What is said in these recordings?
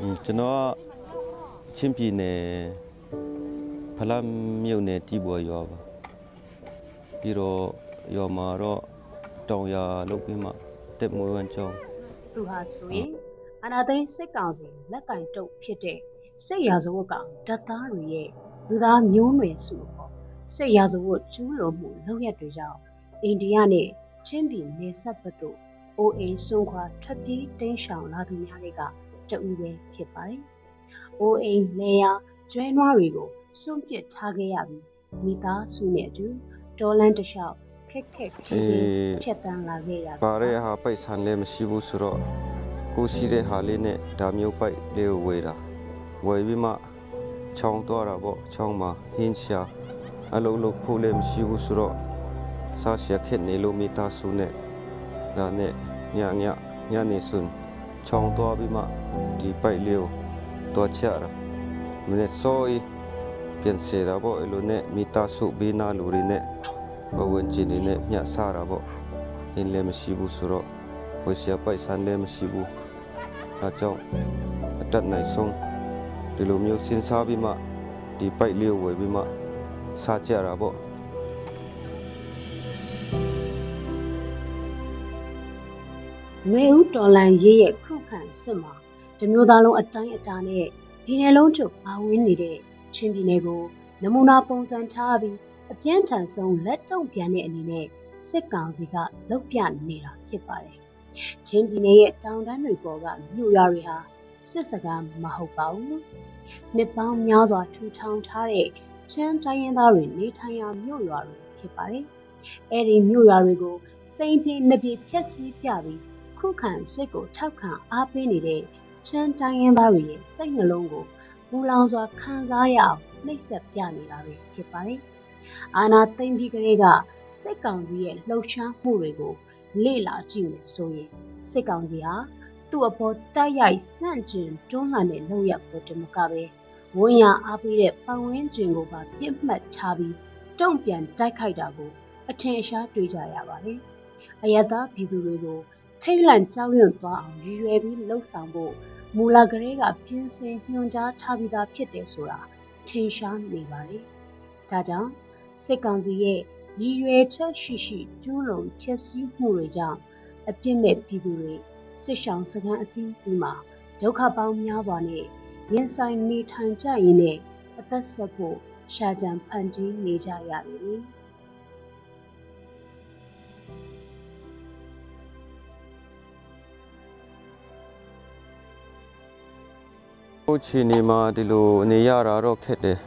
อืมကျွန်တော်ကချင်းပြည်နယ် ဖလမ်းမြို့နယ်တီဘော်ရွာပါပြီးတော့ရွာမှာတော့တောင်ရလုပ်ပြီးမှတက်မွေးဝမ်းကြောင်းသူဟာဆိုရင်အာနာသိန်းစစ်ကောင်စီလက်ကင်တုတ်ဖြစ်တဲ့စစ်ရာဇဝတ်ကောင်ဓာတ်သားတွေရဲ့လူသားမျိုးနွယ်စုပေါ့စစ်ရာဇဝတ်ကျူးလွန်မှုလုပ်ရက်တွေကြောင့်အိန္ဒိယနဲ့ချင်းပြည်နယ်ဆက်ဘက်သို့အိုအိမ်ဆွန့်ခွာထွက်ပြေးတိမ်းရှောင်လာသူများတွေကတအူပဲဖြစ်ပါတယ်။အိုအိမ်နေရာကျွဲနွားတွေကို စွန့်ပစ်ထားခဲ့ရပြီးမိသားစုနဲ့အတူဒေါ်လန်တစ်လျှောက်ခက်ခက်ခဲခဲဖြတ်တန်းလာခဲ့ရတာပါတဲ့ဟာပိုက်ဆံလည်းမရှိဘူးဆိုတော့ကိုရှိတဲ့ဟာလေးနဲ့ဒါမျိုးပိုက်လေးကိုဝယ်တာဝယ်ပြီးမှချောင်းသွားတာပေါ့ချောင်းမှာဟင်းရှာအလုံးလုံးဖို့လည်းမရှိဘူးဆိုတော့စားရှက်ခက်နေလို့မိသားစုနဲ့ဒါနဲ့ညညညနေစွန်းချောင်းသွားပြီးမှဒီပိုက်လေးကိုတွားချတာမနေ့စောဤ ပြန်စေတာပေါ့အဲ့လိုနဲ့မိသားစုဘေးနာလူတွေနဲ့ဘဝင်ကျင်နေနဲ့မျှစားတာပေါ့ဟင်းလည်းမရှိဘူးဆိုတော့ဝယ်ရှာပိုက်ဆံလည်းမရှိဘူးအဲကြောင့်အတက်နိုင်ဆုံးဒီလိုမျိုးစဉ်းစားပြီးမှဒီပိုက်လေးကိုဝယ်ပြီးမှစားကြတာပေါ့နွေဦးတော်လန်ရေးရဲ့ခုခံစစ်မှာတမျိုးသားလုံးအတိုင်းအတာနဲ့ဒီနယ်လုံးချုပ်ပါဝင်နေတဲ့ ချင်းပြည်နယ်ကိုနမူနာပုံစံထားပြီးအပြင်းထန်ဆုံးလက်တုံ့ပြန်တဲ့အနေနဲ့စစ်ကောင်စီကလုပ်ပြနေတာဖြစ်ပါတယ်။ချင်းပြည်နယ်ရဲ့တောင်တန်းတွေပေါ်ကမြို့ရွာတွေဟာစစ်စကားမဟုတ်ပါဘူး။နှစ်ပေါင်းများစွာထူထောင်ထားတဲ့ချင်းတိုင်းရင်းသားတွေနေထိုင်ရာမြို့ရွာတွေဖြစ်ပါတယ်။အဲဒီမြို့ရွာတွေကိုစိန်ပြေနှစ်ပြေဖျက်ဆီးပြပြီးခုခံစစ်ကိုထောက်ခံအားပေးနေတဲ့ချမ်းတိုင်းရင်းသားတွေရဲ့စိတ်နှလုံးကို မူလောင်စွာခံစားရအောင်နှိပ်စက်ပြနေတာပဲဖြစ်ပါတယ်။အာနာသိမ့်ပြီးကလေးကစစ်ကောင်စီရဲ့လှုပ်ရှားမှုတွေကိုလေ့လာကြည့်မယ်ဆိုရင်စစ်ကောင်စီဟာသူ့အပေါ်တိုက်ရိုက်ဆန့်ကျင်တွန်းလှန်တဲ့လုပ်ရပ်ကိုတမကပဲဝန်ရအားပေးတဲ့ပတ်ဝန်းကျင်ကိုပါပြစ်မှတ်ထားပြီးတုံ့ပြန်တိုက်ခိုက်တာကိုအထင်အရှားတွေ့ကြရပါတယ်။အယက်သားပြည်သူတွေကိုထိတ်လန့်ကြောက်ရွံ့သွားအောင်ရည်ရွယ်ပြီးလှုပ်ဆောင်ဖို့ မူလကလေးကပြင်ဆင်ညွှန်ကြားထားပြီးသားဖြစ်တယ်ဆိုတာထင်ရှားနေပါလေ။ဒါကြောင့်စစ်ကောင်စီရဲ့ရည်ရွယ်ချက်ရှိရှိကျူးလွန်ဖျက်ဆီးမှုတွေကြောင့်အပြစ်မဲ့ပြည်သူတွေစစ်ရှောင်စခန်းအသီးသီးမှာဒုက္ခပေါင်းများစွာနဲ့ရင်ဆိုင်နေထိုင်ကြရင်းနဲ့အသက်ဆက်ဖို့ရှာကြံဖန်တီးနေကြရတ ဟိုချီနေမှာဒီလိုနေရတာတော့ခက်တယ်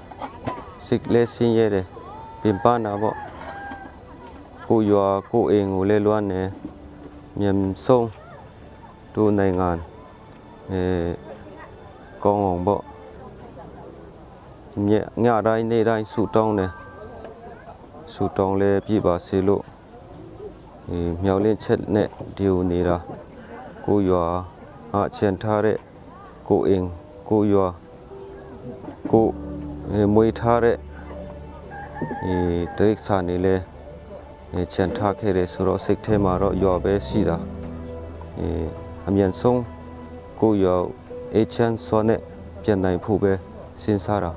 စိတ်လည်းဆင်းရဲတယ်ပင်ပန်းတာပေါ့ကိုရွာကိုအိမ်ကိုလည်းလွမ်းနေမြန်ဆုံးတို့နိုင်ငံအဲကောင်းအောင်ပေါ့ညညတိုင်းနေ့တိုင်းဆူတောင်းတယ်ဆူတောင်းလဲပြပါစေလို့အဲမြောက်လင့်ချက်နဲ့ဒီကိုနေတာကိုရွာအချန်ထားတဲ့ကိုအိမ် ကိုရွာကိုအဲမွေးထားတဲ့အဲဒိတ်ဆာနေလဲအဲချန်ထားခဲ့တယ်ဆိုတော့စိတ်ထဲမှာတော့ရွာပဲရှိတာအဲအမြန်ဆုံးကိုရွာအေချန်စောနဲ့ပြန်နိုင်ဖို့ပဲစဉ်းစားတာ